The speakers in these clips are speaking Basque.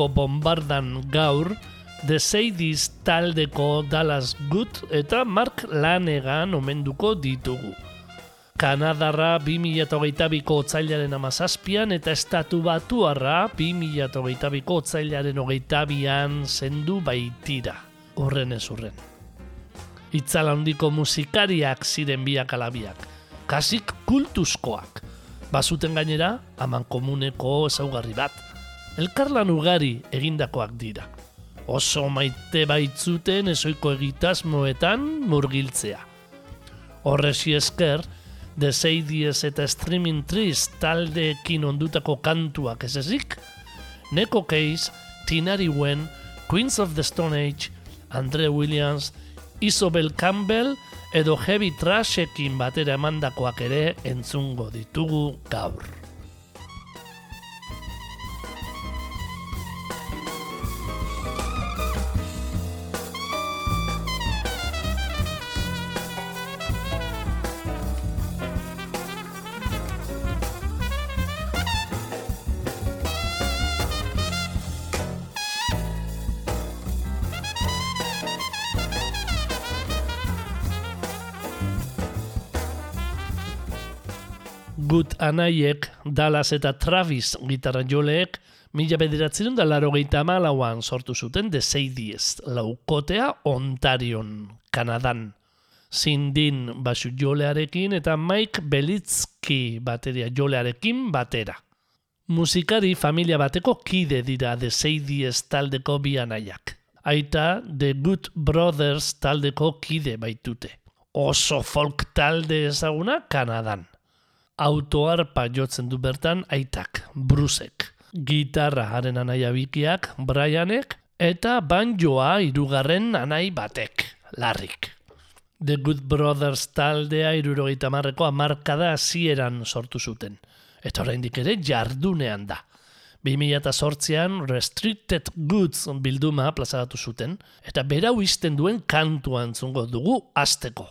Urpeko bombardan gaur, The Sadies taldeko Dallas Good eta Mark Lanegan omenduko ditugu. Kanadarra 2008ko otzailaren amazazpian eta estatu batuarra 2008ko otzailaren hogeita bian zendu baitira. Horren ez urren. Itzala handiko musikariak ziren biak alabiak. Kasik kultuzkoak. Bazuten gainera, aman komuneko ezaugarri bat – elkarlan ugari egindakoak dira. Oso maite baitzuten ezoiko egitasmoetan murgiltzea. Horresi esker, The Sadies eta Streaming Trees taldeekin ondutako kantuak ez ezik, Neko Case, Tinari Wen, Queens of the Stone Age, Andre Williams, Isobel Campbell edo Heavy Trashekin batera emandakoak ere entzungo ditugu gaur. Good Anaiek, Dallas eta Travis gitarra joleek, mila bederatzen da laro malauan sortu zuten The Sadies, laukotea Ontarion, Kanadan. Zindin basu jolearekin eta Mike Belitzki bateria jolearekin batera. Musikari familia bateko kide dira The Sadies taldeko bi. Aita The Good Brothers taldeko kide baitute. Oso folk talde ezaguna Kanadan autoarpa jotzen du bertan aitak, Brusek. Gitarra haren anaia bikiak, Brianek, eta banjoa irugarren anai batek, Larrik. The Good Brothers taldea irurogeita marreko amarkada hasieran sortu zuten. Eta oraindik ere jardunean da. 2008an Restricted Goods bilduma plazaratu zuten, eta berau izten duen kantuan zungo dugu azteko.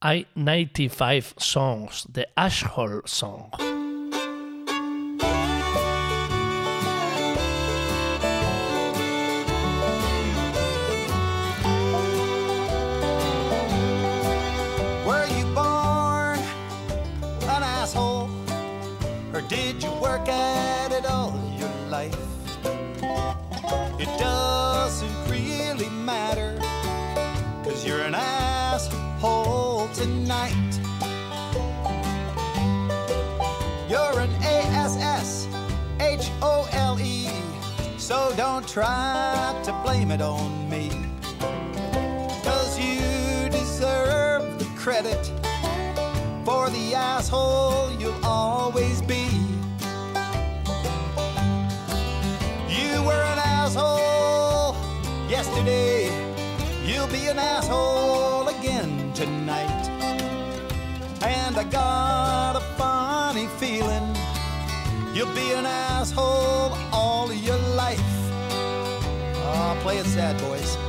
I-95 Songs, the Ashhole Song. Tonight. You're an A-S-S H-O-L-E So don't try to blame it on me. Cause you deserve the credit For the asshole you'll always be. You were an asshole yesterday. You'll be an asshole I got a funny feeling you'll be an asshole all your life. Oh, play it sad, boys.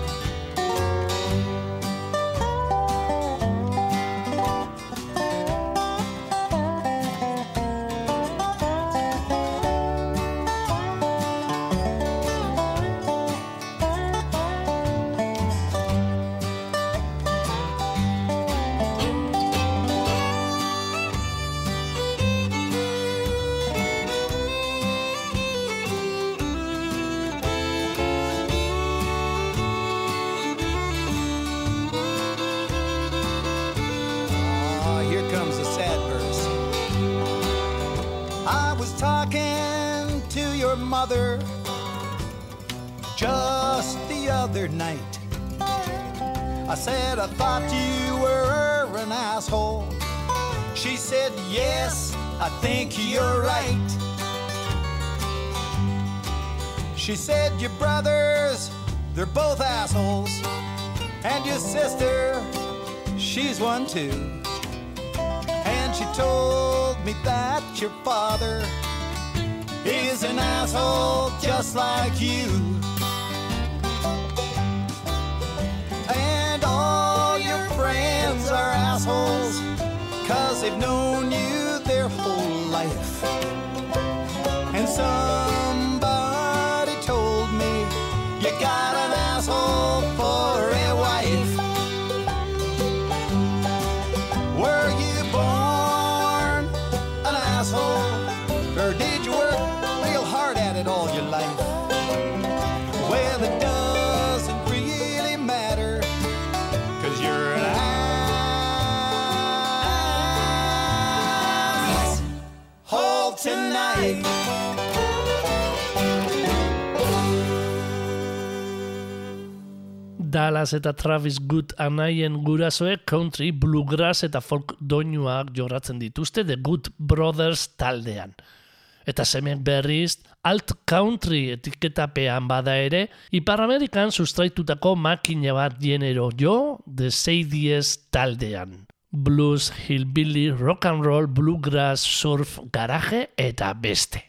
Other night. I said, I thought you were an asshole. She said, Yes, I think you're right. She said, Your brothers, they're both assholes. And your sister, she's one too. And she told me that your father is an asshole just like you. They've known you Dallas eta Travis Good anaien gurasoek country, bluegrass eta folk doinuak jorratzen dituzte The Good Brothers taldean. Eta semeak berriz, alt country etiketapean bada ere, Ipar Amerikan sustraitutako makina bat genero jo The Sadies taldean. Blues, hillbilly, rock and roll, bluegrass, surf, garaje eta beste.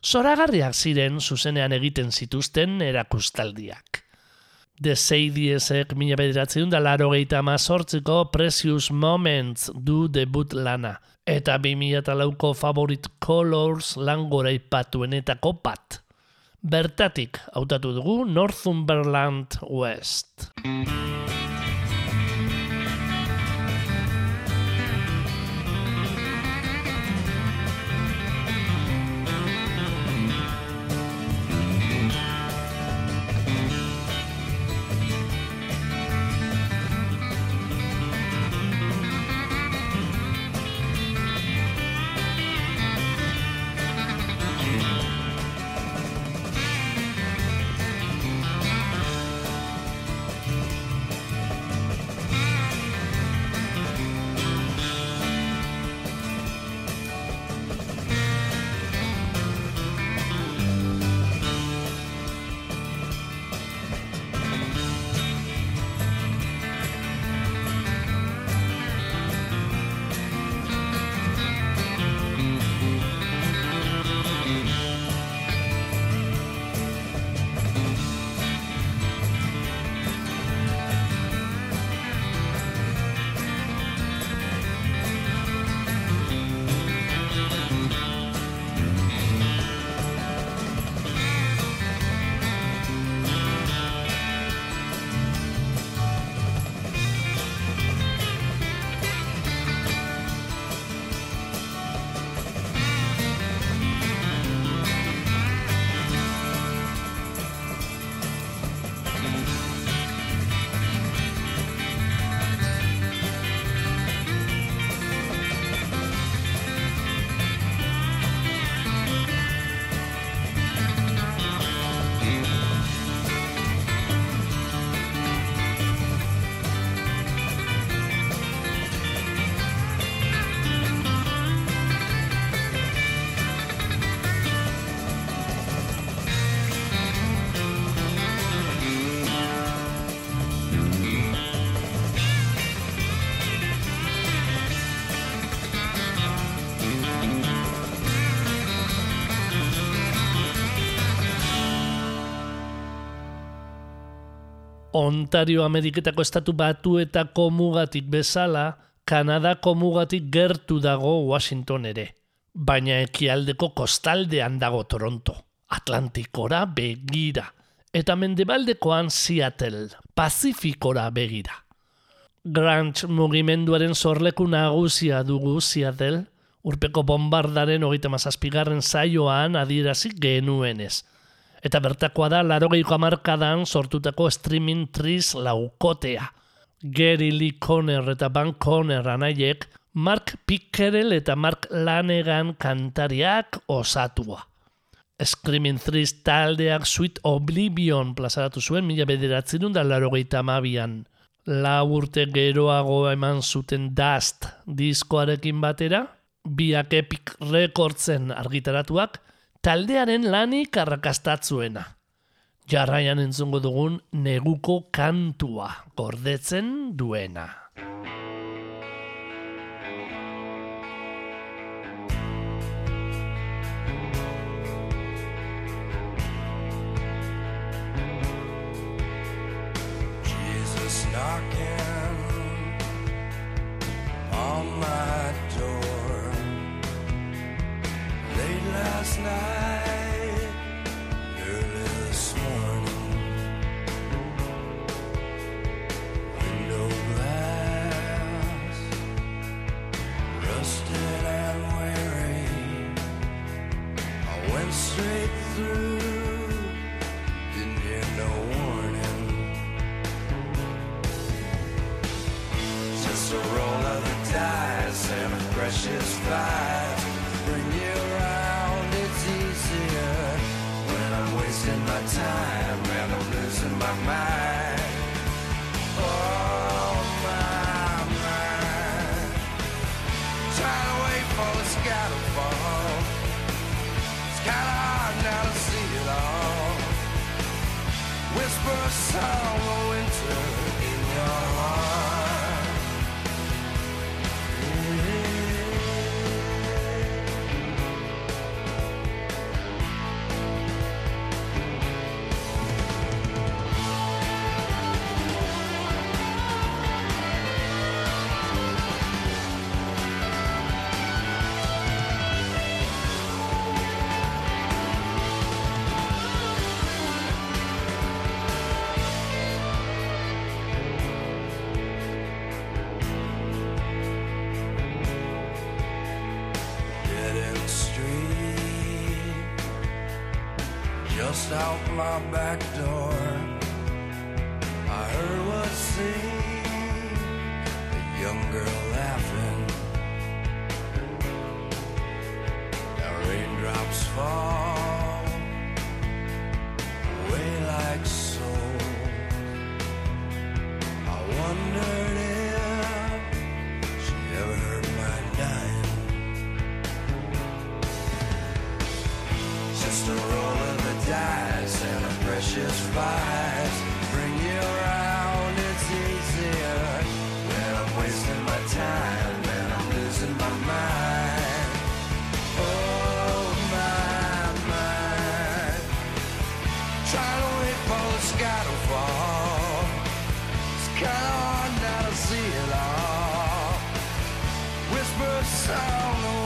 Zoragarriak ziren zuzenean egiten zituzten erakustaldiak. The Sadiesek mila bederatzen da laro gehieta Precious Moments du debut lana. Eta 2008ko Favorite Colors langora ipatuenetako bat. Bertatik, hautatu dugu Northumberland West. Ontario Ameriketako estatu batuetako mugatik bezala, Kanadako mugatik gertu dago Washington ere. Baina ekialdeko kostaldean dago Toronto, Atlantikora begira. Eta mendebaldekoan Seattle, Pazifikora begira. Grunge mugimenduaren sorleku nagusia dugu Seattle, urpeko bombardaren hogeita mazazpigarren saioan adierazik genuenez eta bertakoa da larogeiko amarkadan sortutako streaming tris laukotea. Gary Lee Conner eta Van Conner anaiek, Mark Pickerel eta Mark Lanegan kantariak osatua. Screaming Threes taldeak Sweet Oblivion plazaratu zuen mila bederatzen da larogeita amabian. La urte geroago eman zuten Dust diskoarekin batera, biak Epic Recordsen argitaratuak, taldearen lanik arrakastatzuena. Jarraian entzungo dugun neguko kantua gordetzen duena. Jesus knocking on my door last night, early this morning. Window glass, rusted and weary. I went straight through, didn't hear no warning. Just a roll of the dice and a precious fight. Bring you around, wasting my time and I'm losing my mind. Oh, my mind. Trying to wait for the sky to fall. It's kinda hard now to see it all. Whisper a song song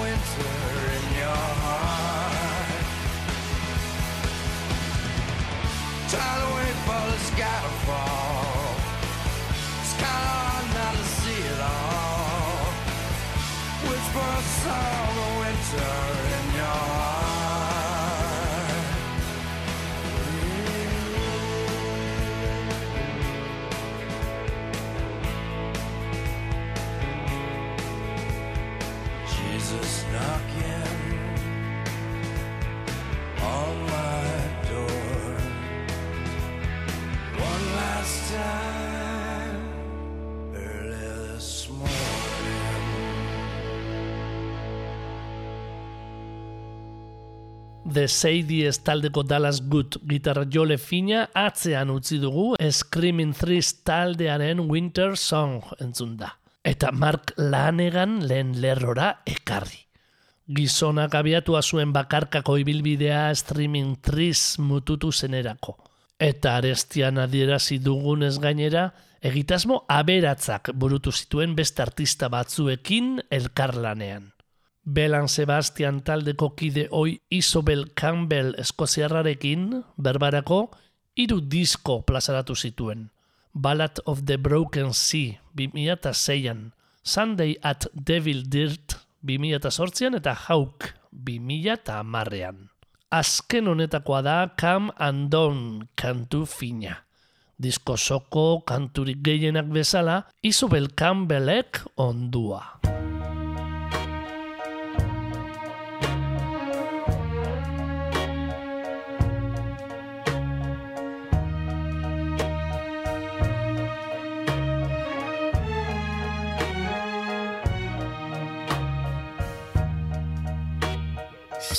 The Sadies taldeko Dallas Good gitarra jole fina atzean utzi dugu Screaming Threes taldearen Winter Song entzun da. Eta Mark Lanegan lehen lerrora ekarri. Gizonak abiatua zuen bakarkako ibilbidea streaming triz mututu zenerako. Eta arestian adierazi dugunez gainera, egitasmo aberatzak burutu zituen beste artista batzuekin elkarlanean. Belan Sebastian taldeko kide oi Isobel Campbell eskoziarrarekin, berbarako, hiru disko plazaratu zituen. Ballad of the Broken Sea, 2006an, Sunday at Devil Dirt, 2008an eta Hawk, 2010an. Azken honetakoa da Come and Down kantu fina. Disko soko kanturik gehienak bezala, Isobel Campbellek ondua.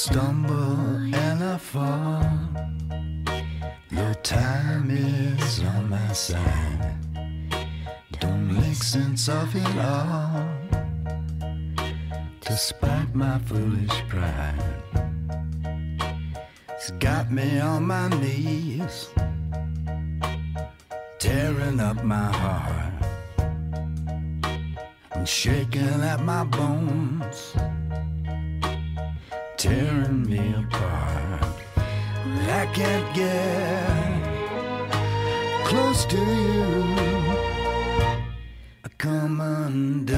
Stumble and I fall. Though time is on my side, don't make sense of it all. Despite my foolish pride, it's got me on my knees, tearing up my heart and shaking at my bones, tearing me apart. I can't get close to you. I come undone.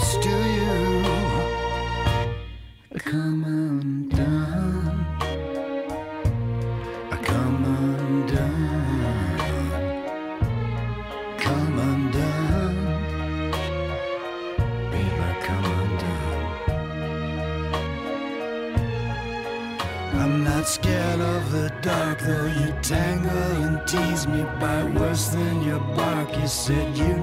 Close to you. Come undone. Come undone. Come undone. Baby, come undone. I'm not scared of the dark, though you tangle and tease me by worse than your bark. You said you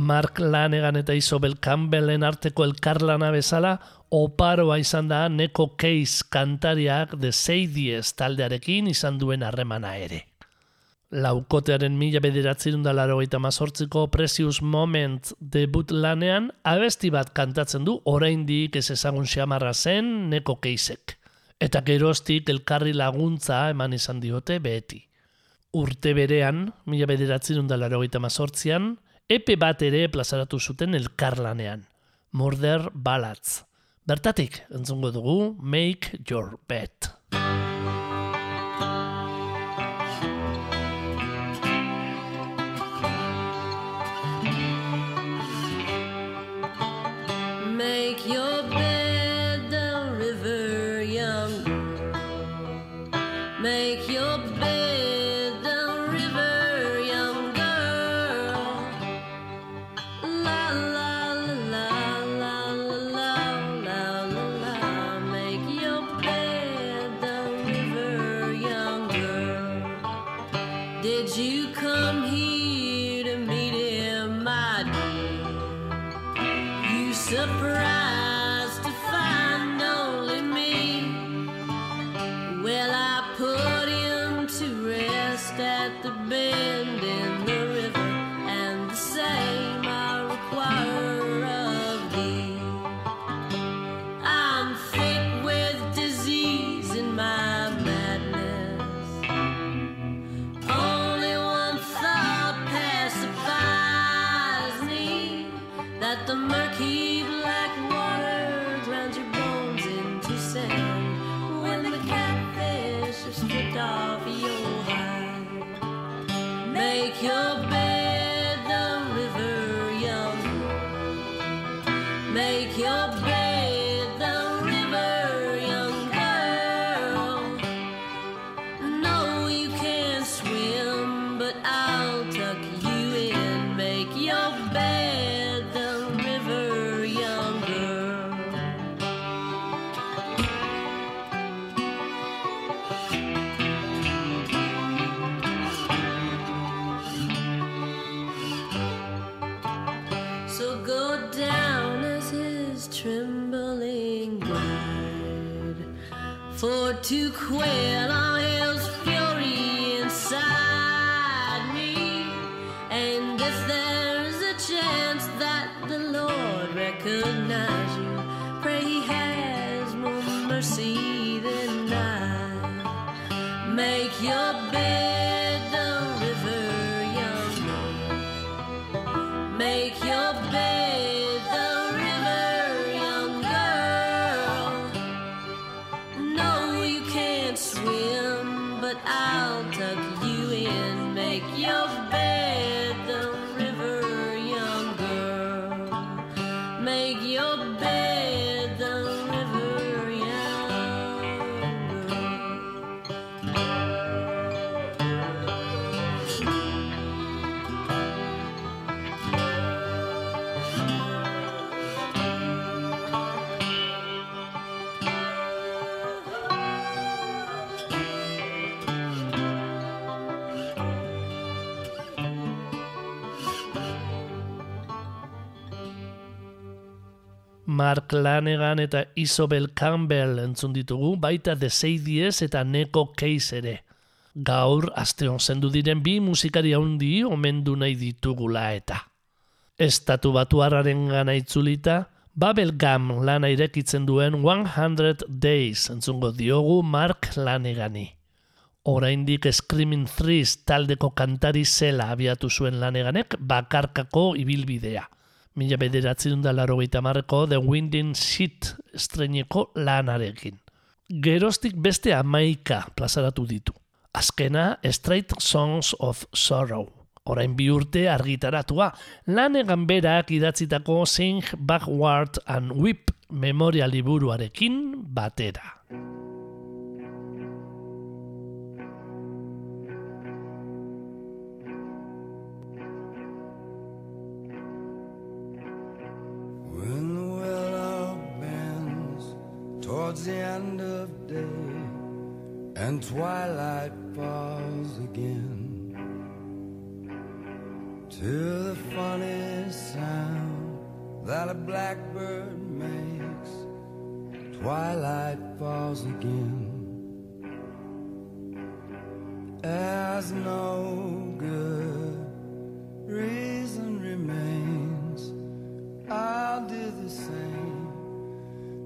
Mark Lanegan eta Isobel Campbellen arteko elkarlana bezala, oparoa izan da Neko Case kantariak The Sadies taldearekin izan duen harremana ere. Laukotearen mila bederatzerun da laro mazortziko Precious Moment debut lanean, abesti bat kantatzen du oraindik ez ezagun xamarra zen Neko Caseek. Eta geroztik elkarri laguntza eman izan diote beti. Urte berean, mila bederatzerun da laro mazortzian, epe bat ere plazaratu zuten elkarlanean. Murder Ballads. Bertatik, entzungo dugu, Make Your Bet. Mark Lanegan eta Isobel Campbell entzun ditugu, baita The Sadies eta Neko Case ere. Gaur, asteon zendu diren bi musikari handi omendu nahi ditugula eta. Estatu batuarraren gana itzulita, Bubblegum lana irekitzen duen 100 Days entzungo diogu Mark Lanegani. Oraindik Screaming Threes taldeko kantari zela abiatu zuen laneganek bakarkako ibilbidea. Mila bederatzen da laro marreko The Winding Sheet estreneko lanarekin. Geroztik beste amaika plazaratu ditu. Azkena Straight Songs of Sorrow. Orain bi urte argitaratua, lanegan berak idatzitako Sing Backward and Whip memoria liburuarekin batera. Towards the end of day and twilight falls again to the funny sound that a blackbird makes, twilight falls again. As no good reason remains. I'll do the same,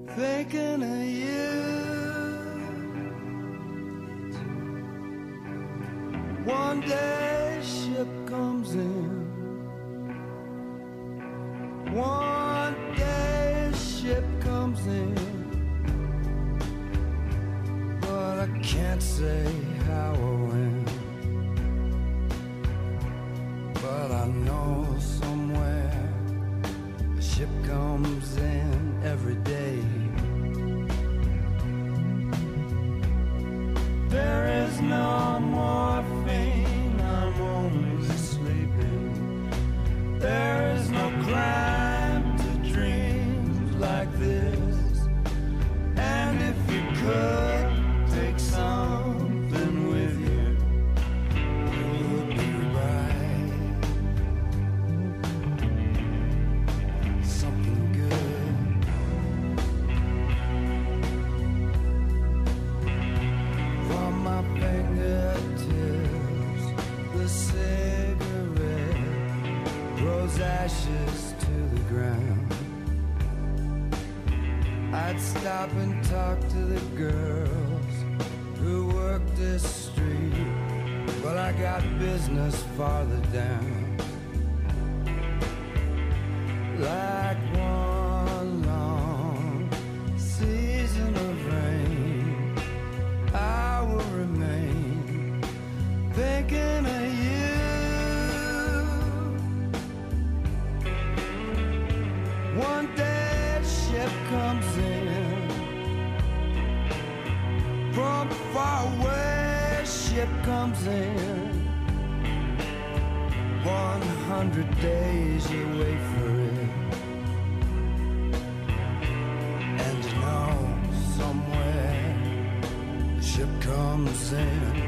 thinking of you. One day ship comes in. One day ship comes in. But I can't say how sand.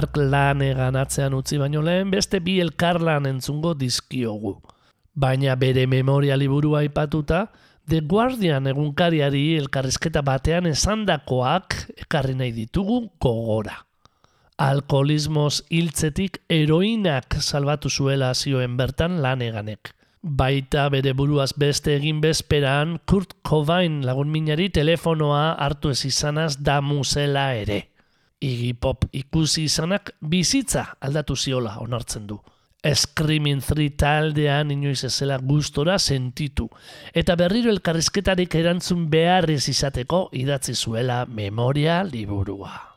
Mark Lanegan atzean utzi baino lehen beste bi elkarlan entzungo dizkiogu. Baina bere memoria liburua aipatuta, The Guardian egunkariari elkarrizketa batean esandakoak ekarri nahi ditugu gogora. Alkoholismoz hiltzetik heroinak salbatu zuela zioen bertan laneganek. Baita bere buruaz beste egin bezperan Kurt Cobain lagun minari telefonoa hartu ez izanaz damuzela ere. Iggy Pop ikusi izanak bizitza aldatu ziola onartzen du. Screaming 3 taldean inoiz ezela gustora sentitu, eta berriro elkarrizketarik erantzun beharrez izateko idatzi zuela memoria liburua.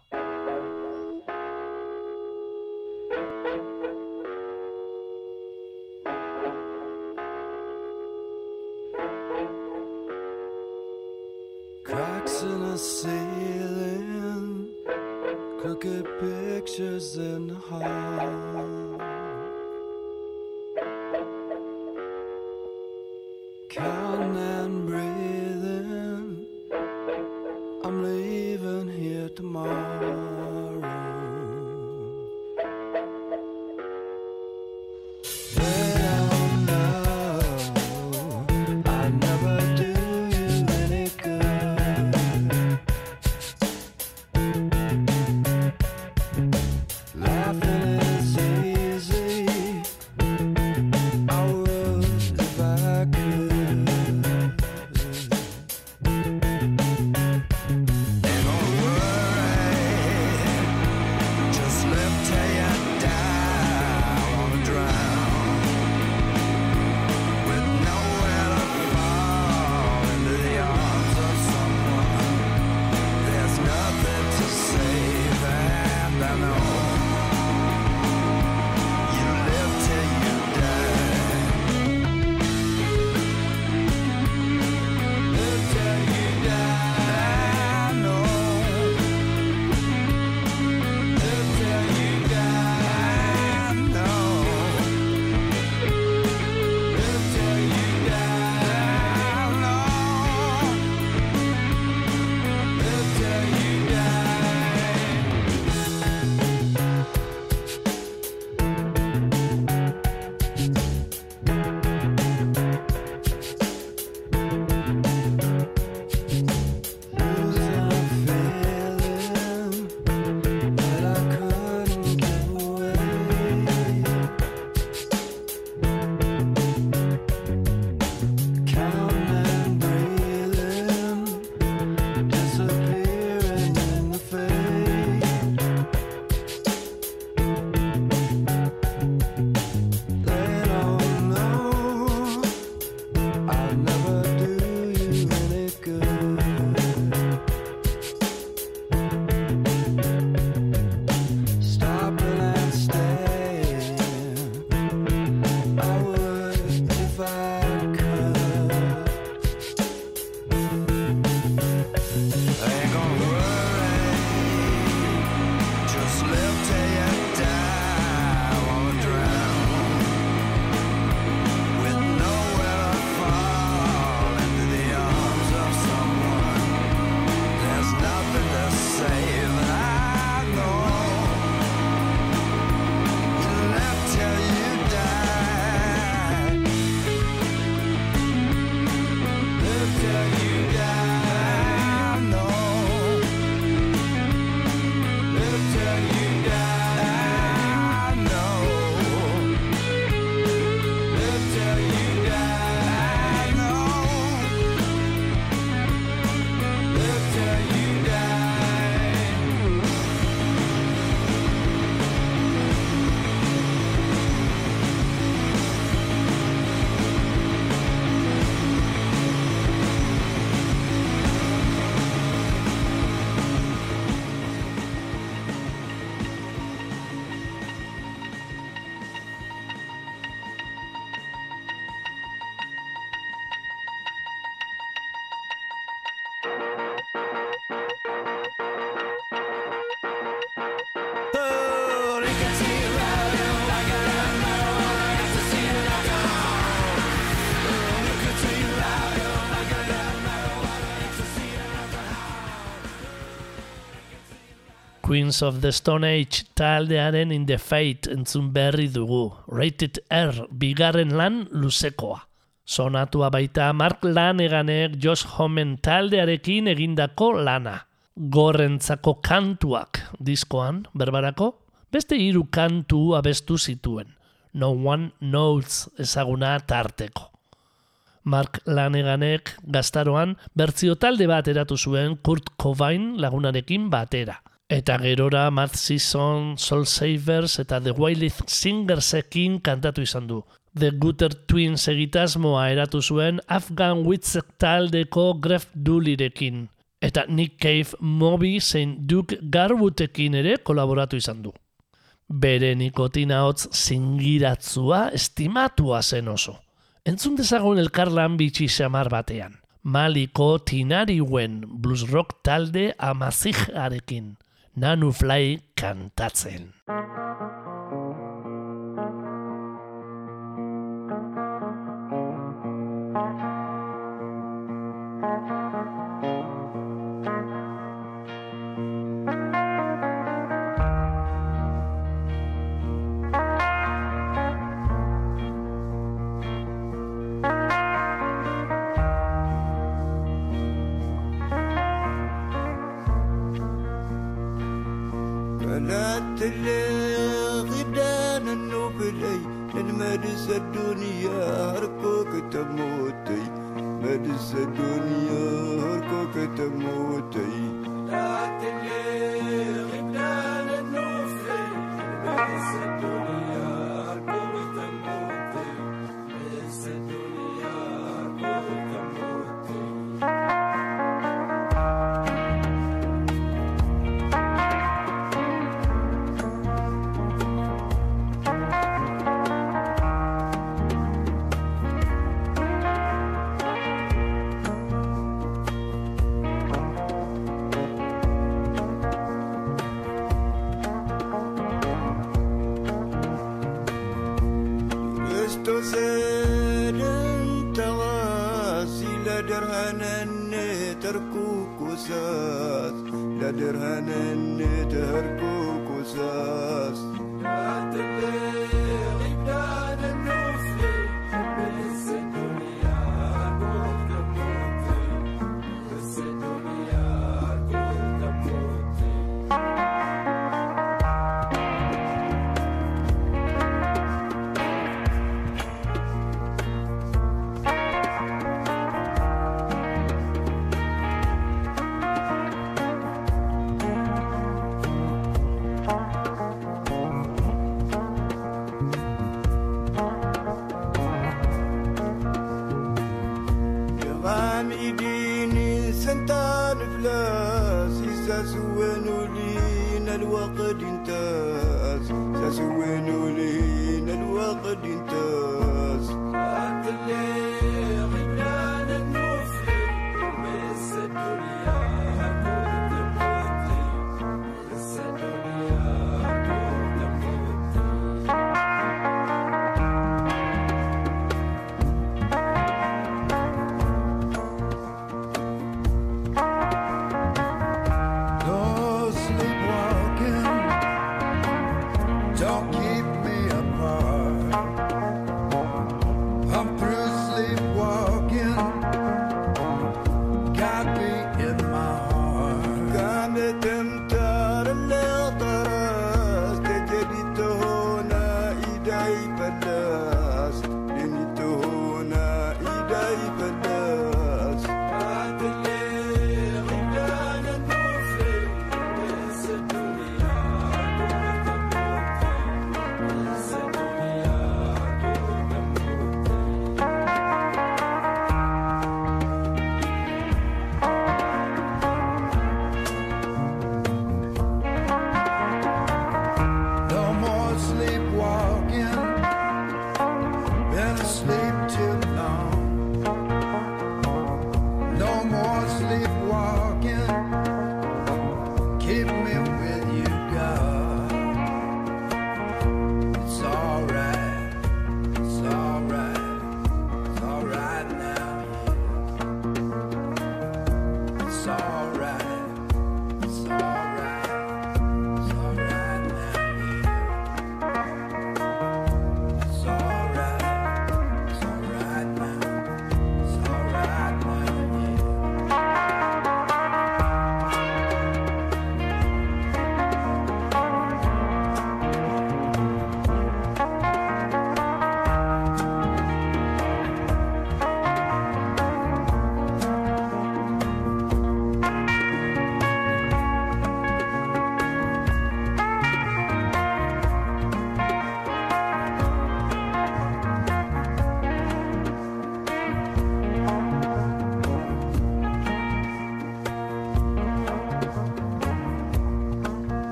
Queens of the Stone Age taldearen In the Fate entzun berri dugu. Rated R, bigarren lan luzekoa. Sonatua baita Mark Laneganek Josh Homen taldearekin egindako lana. Gorrentzako kantuak diskoan, berbarako, beste hiru kantu abestu zituen. No One Knows ezaguna tarteko. Mark Laneganek gaztaroan bertzio talde bat eratu zuen Kurt Cobain lagunarekin batera. Eta gerora Matt Season, Soul Savers eta The Wild Singersekin kantatu izan du. The Gutter Twins egitasmoa eratu zuen Afghan Witz taldeko Gref Doolirekin. Eta Nick Cave, Moby zein Duke Garwoodekin ere kolaboratu izan du. Bere nikotina hotz zingiratzua estimatua zen oso. Entzun dezagun elkarlan bitxi xamar batean. Maliko tinariuen blues rock talde amazijarekin. Nanu Fly kantatzen. in der Kukusas.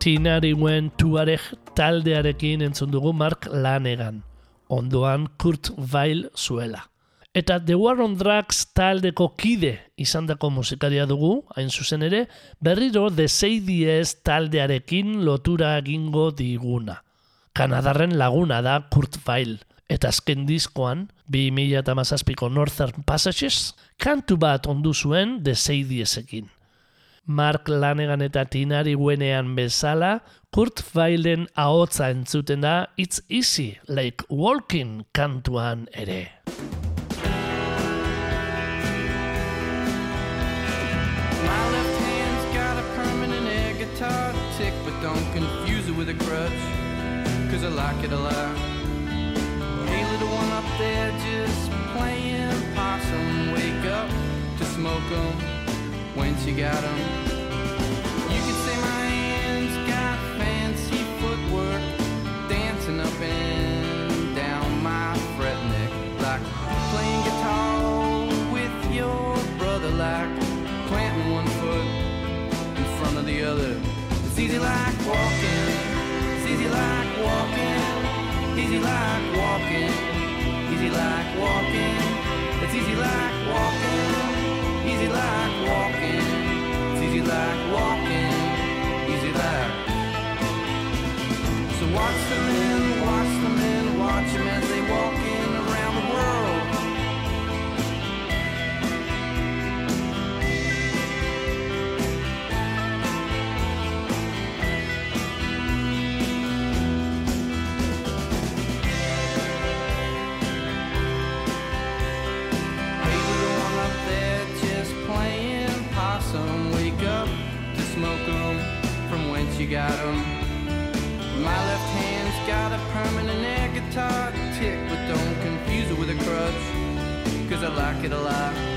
Tinari Wen Tuareg taldearekin entzun dugu Mark Lanegan, ondoan Kurt Weill zuela. Eta The War on Drugs taldeko kide izandako musikaria dugu, hain zuzen ere, berriro The Sadies taldearekin lotura egingo diguna. Kanadarren laguna da Kurt Weill, eta azken diskoan, 2008ko Northern Passages, kantu bat ondu zuen The Sadiesekin. Mark Lanegan eta Tinari Guenean bezala, Kurt Weillen ahotza entzuten da It's Easy Like Walking kantuan ere. My left hand's got a permanent guitar tick, but don't confuse it with a crutch, cause I like it a lot. Hey, little one up there just playing possum, wake up to smoke 'em when she got 'em. You could say my hands got fancy footwork, dancing up and down my fret neck, like playing guitar with your brother, like planting one foot in front of the other. It's easy like walking, it's easy like walking, easy like walking, easy like walking. It's easy like walking, easy like walking, easy like. So watch the men, watch the men, watch them as they walk in got 'em. My left hand's got a permanent air guitar tick, but don't confuse it with a crutch, cause I like it a lot.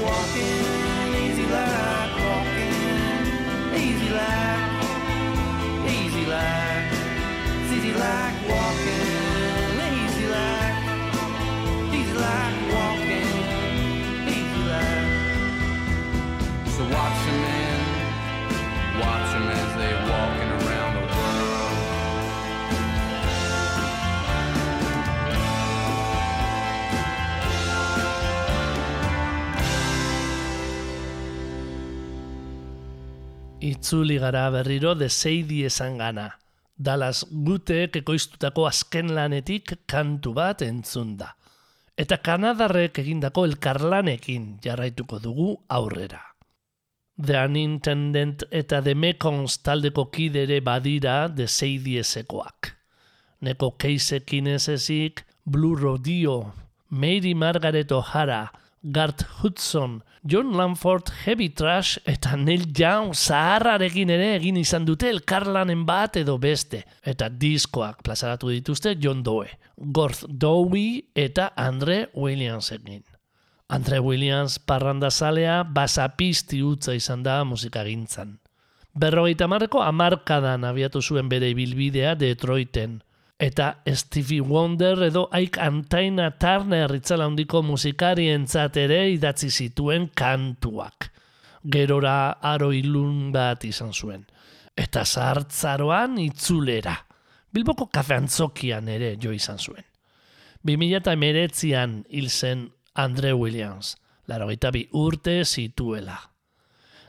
Walking. Easy like walking. Easy like. Easy like. Easy like walking. Itzuli gara berriro de Seidi esan gana. Dallas Gutek ekoiztutako azken lanetik kantu bat entzun da. Eta Kanadarrek egindako elkarlanekin jarraituko dugu aurrera. The Unintendent eta The Mekons taldeko kidere badira de Seidiesekoak. Neko keisekin ez ezik, Blue Rodeo, Mary Margaret O'Hara, Gart Hudson, John Lanford, Heavy Trash eta Neil Young zaharrarekin ere egin izan dute elkarlanen bat edo beste. Eta diskoak plazaratu dituzte John Doe, Gorth Dowie eta Andre Williams egin. Andre Williams parrandazalea basapisti utza izan da musikagintzan. Berrogeita marreko amarkadan abiatu zuen bere ibilbidea Detroiten. Eta Stevie Wonder edo Ike Antaina Turner itzala handiko musikarientzat ere idatzi zituen kantuak. Gerora aro ilun bat izan zuen. Eta zartzaroan itzulera. Bilboko kafe antzokian ere jo izan zuen. 2008an hil zen Andre Williams, larogeita bi urte zituela.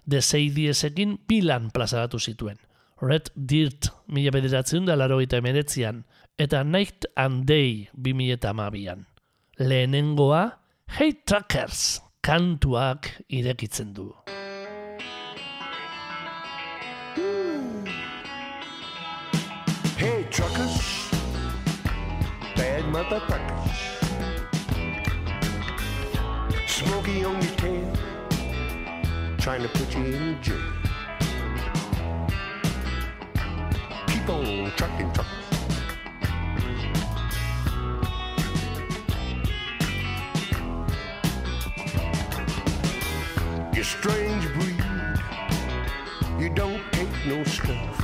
De Seidiesekin pilan plazaratu zituen. Red Dirt mila bederatzen da larogeita emeretzian, eta Night and Day 2008an. Lehenengoa, Hey Truckers, kantuak irekitzen du. Hey, truckers, bad motherfuckers. Smoky on your tail, trying to put you in jail. Keep trucking, truckers. You're strange breed, you don't take no stuff.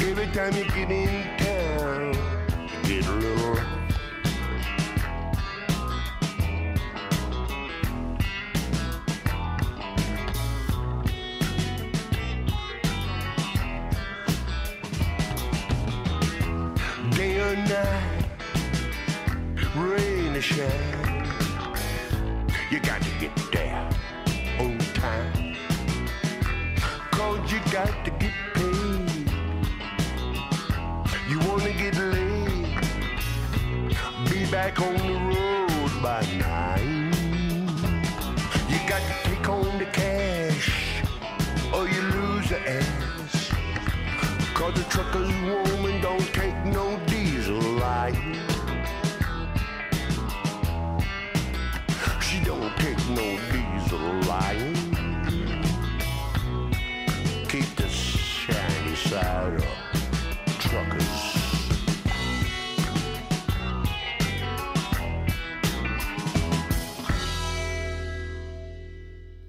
Every time you get in town, you get a little shine, you got to get there on time. Cause you got to get paid. You wanna get laid, be back on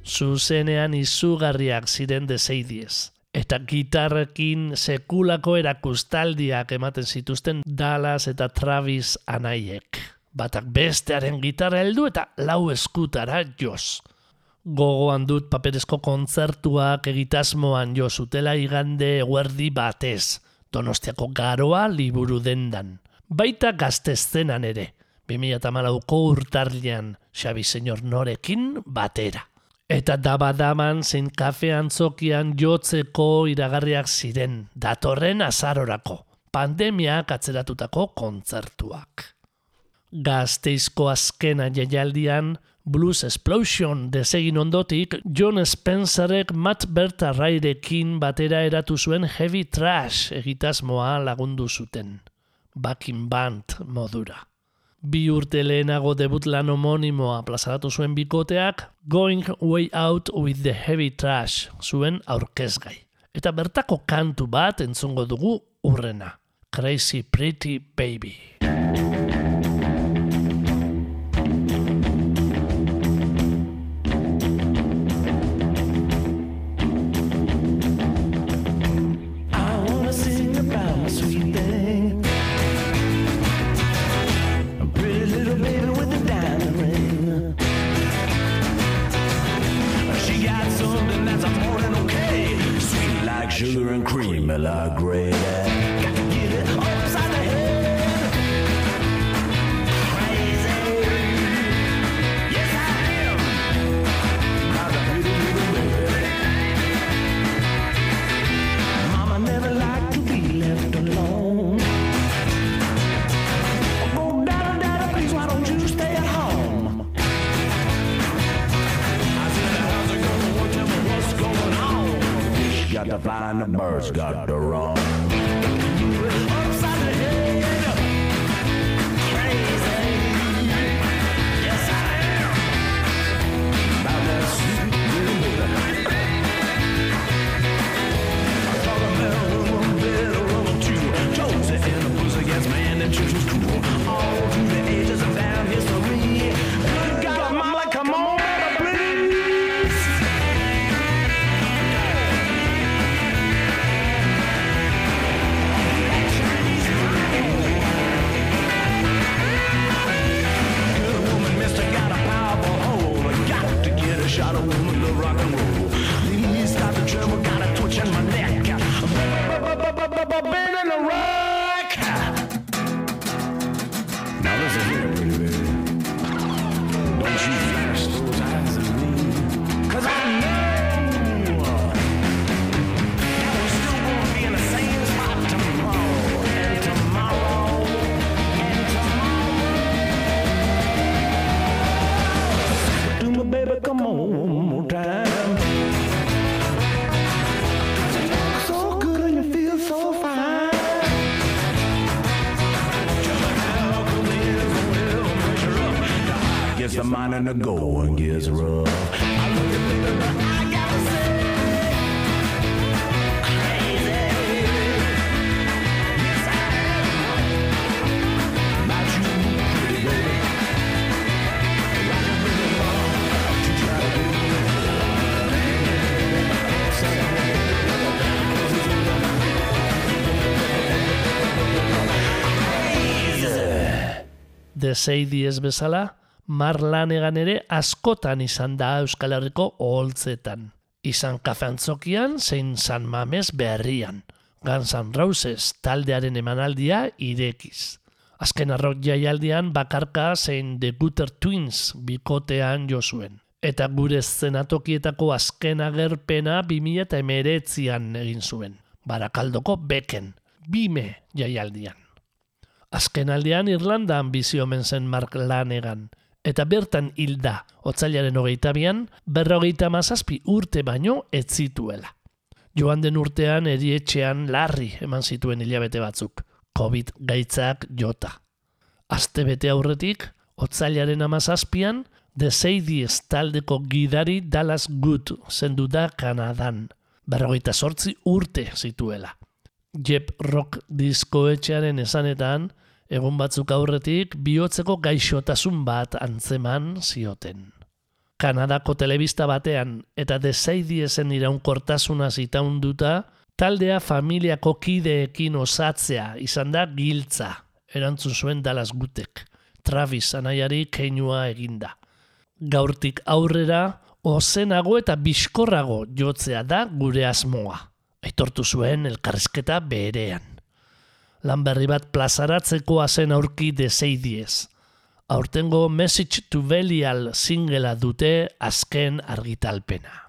zuzenean izugarriak ziren deseidiez. Eta gitarrekin sekulako erakustaldiak ematen zituzten Dallas eta Travis anaiek. Batak bestearen gitarra heldu eta lau eskutara joz. Gogoan dut paperezko kontzertuak egitasmoan jo zutela igande eguerdi batez. Donostiako garoa liburu dendan. Baita gaztezzenan ere. 2008ko urtarlian Xabi Senyor Norekin batera. Eta dabadaman zein kafe antzokian jotzeko iragarriak ziren, datorren azarorako, pandemiak atzeratutako kontzertuak. Gazteizko azkena jaialdian, Blues Explosion desegin ondotik, John Spencerek Matt Bertarrairekin batera eratu zuen Heavy Trash egitasmoa lagundu zuten. Backing Band modura. Bi urte lehenago debut lan homonimoa plazaratu zuen bikoteak Going Way Out with the Heavy Trash zuen aurkezgai. Eta bertako kantu bat entzungo dugu urrena. Crazy Pretty Baby. Cream, and got to find The Seidies bezala, Marlanegan ere askotan izan da Euskal Herriko oholtzetan. Izan kafeantzokian zein San Mames berrian. Guns N' Roses taldearen emanaldia irekiz. Azken arrok jaialdian bakarka zein The Gutter Twins bikotean jo zuen. Eta gure zenatokietako azken agerpena 2008an egin zuen. Barakaldoko beken, bime jaialdian. Azken aldean Irlandan bizi omen zen Mark Lanegan, eta bertan hilda, otzailaren hogeita bian, berrogeita mazazpi urte baino ez zituela. Joan den urtean erietxean larri eman zituen hilabete batzuk, COVID gaitzak jota. Aste bete aurretik, otzailaren amazazpian, The Seidies taldeko gidari Dallas Good zendu da Kanadan, berrogeita sortzi urte zituela. Jep Rock diskoetxearen esanetan, egun batzuk aurretik bihotzeko gaixotasun bat antzeman zioten. Kanadako telebista batean eta deseidiesen iraunkortasuna zitaunduta, taldea familiako kideekin osatzea izan da giltza, erantzun zuen Dallas Gutek, Travis anaiari keinua eginda. Gaurtik aurrera, ozenago eta biskorrago jotzea da gure asmoa. Aitortu zuen elkarrizketa berean. Lan berri bat plazaratzeko zen aurki deseidiez. Aurtengo Message to Belial singela dute azken argitalpena.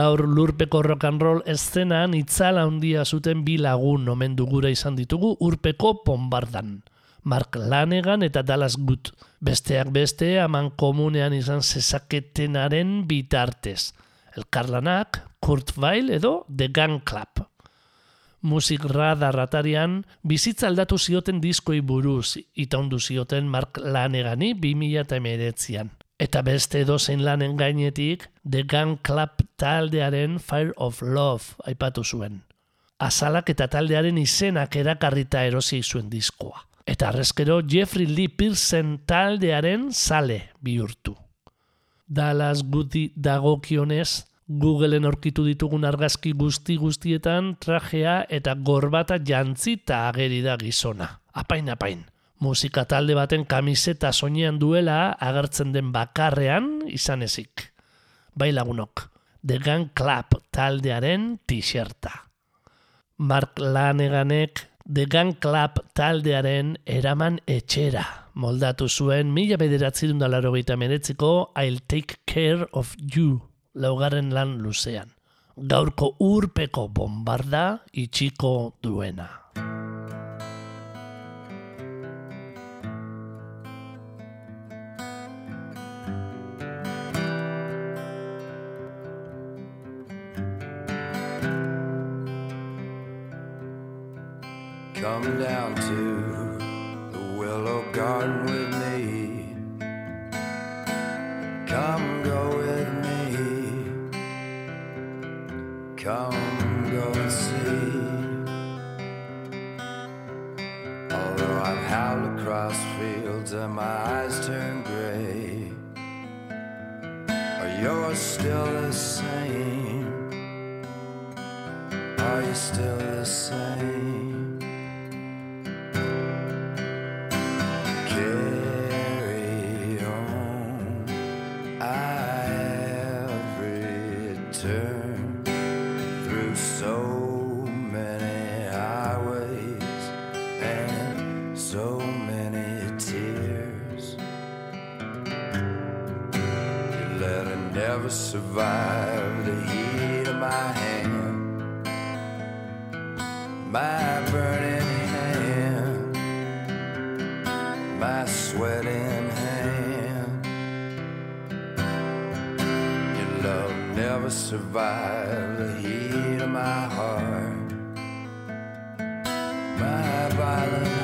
Gaur lurpeko rock and roll eszenan itzala handia zuten bi lagun omen dugura izan ditugu urpeko bombardan. Mark Lanegan eta Dallas Good. Besteak beste aman komunean izan zezaketenaren bitartez. Elkarlanak, Kurt Weill edo The Gun Club. Musik radar atarian bizitza aldatu zioten diskoi buruz itaundu zioten Mark Lanegani 2008an. Eta beste edozein lanen gainetik The Gun Club taldearen Fire of Love aipatu zuen. Azalak eta taldearen izenak erakarrita erosi zuen diskoa. Eta arrezkero Jeffrey Lee Pearson taldearen sale bihurtu. Dallas Goody dagokionez, Googleen aurkitu ditugun argazki guzti guztietan trajea eta gorbata jantzita ageri da gizona. Apain, apain. Musika talde baten kamiseta soinean duela agertzen den bakarrean izan ezik. Bai lagunok, The Gun Club taldearen t-shirta. Mark Laneganek The Gun Club taldearen eraman etxera. Moldatu zuen mila bederatzerun dalaro meretziko I'll Take Care of You laugarren lan luzean. Gaurko urpeko bombarda itxiko duena. Never survived the heat of my hand, my burning hand. My sweating hand. Your love never survived the heat of my heart, my violent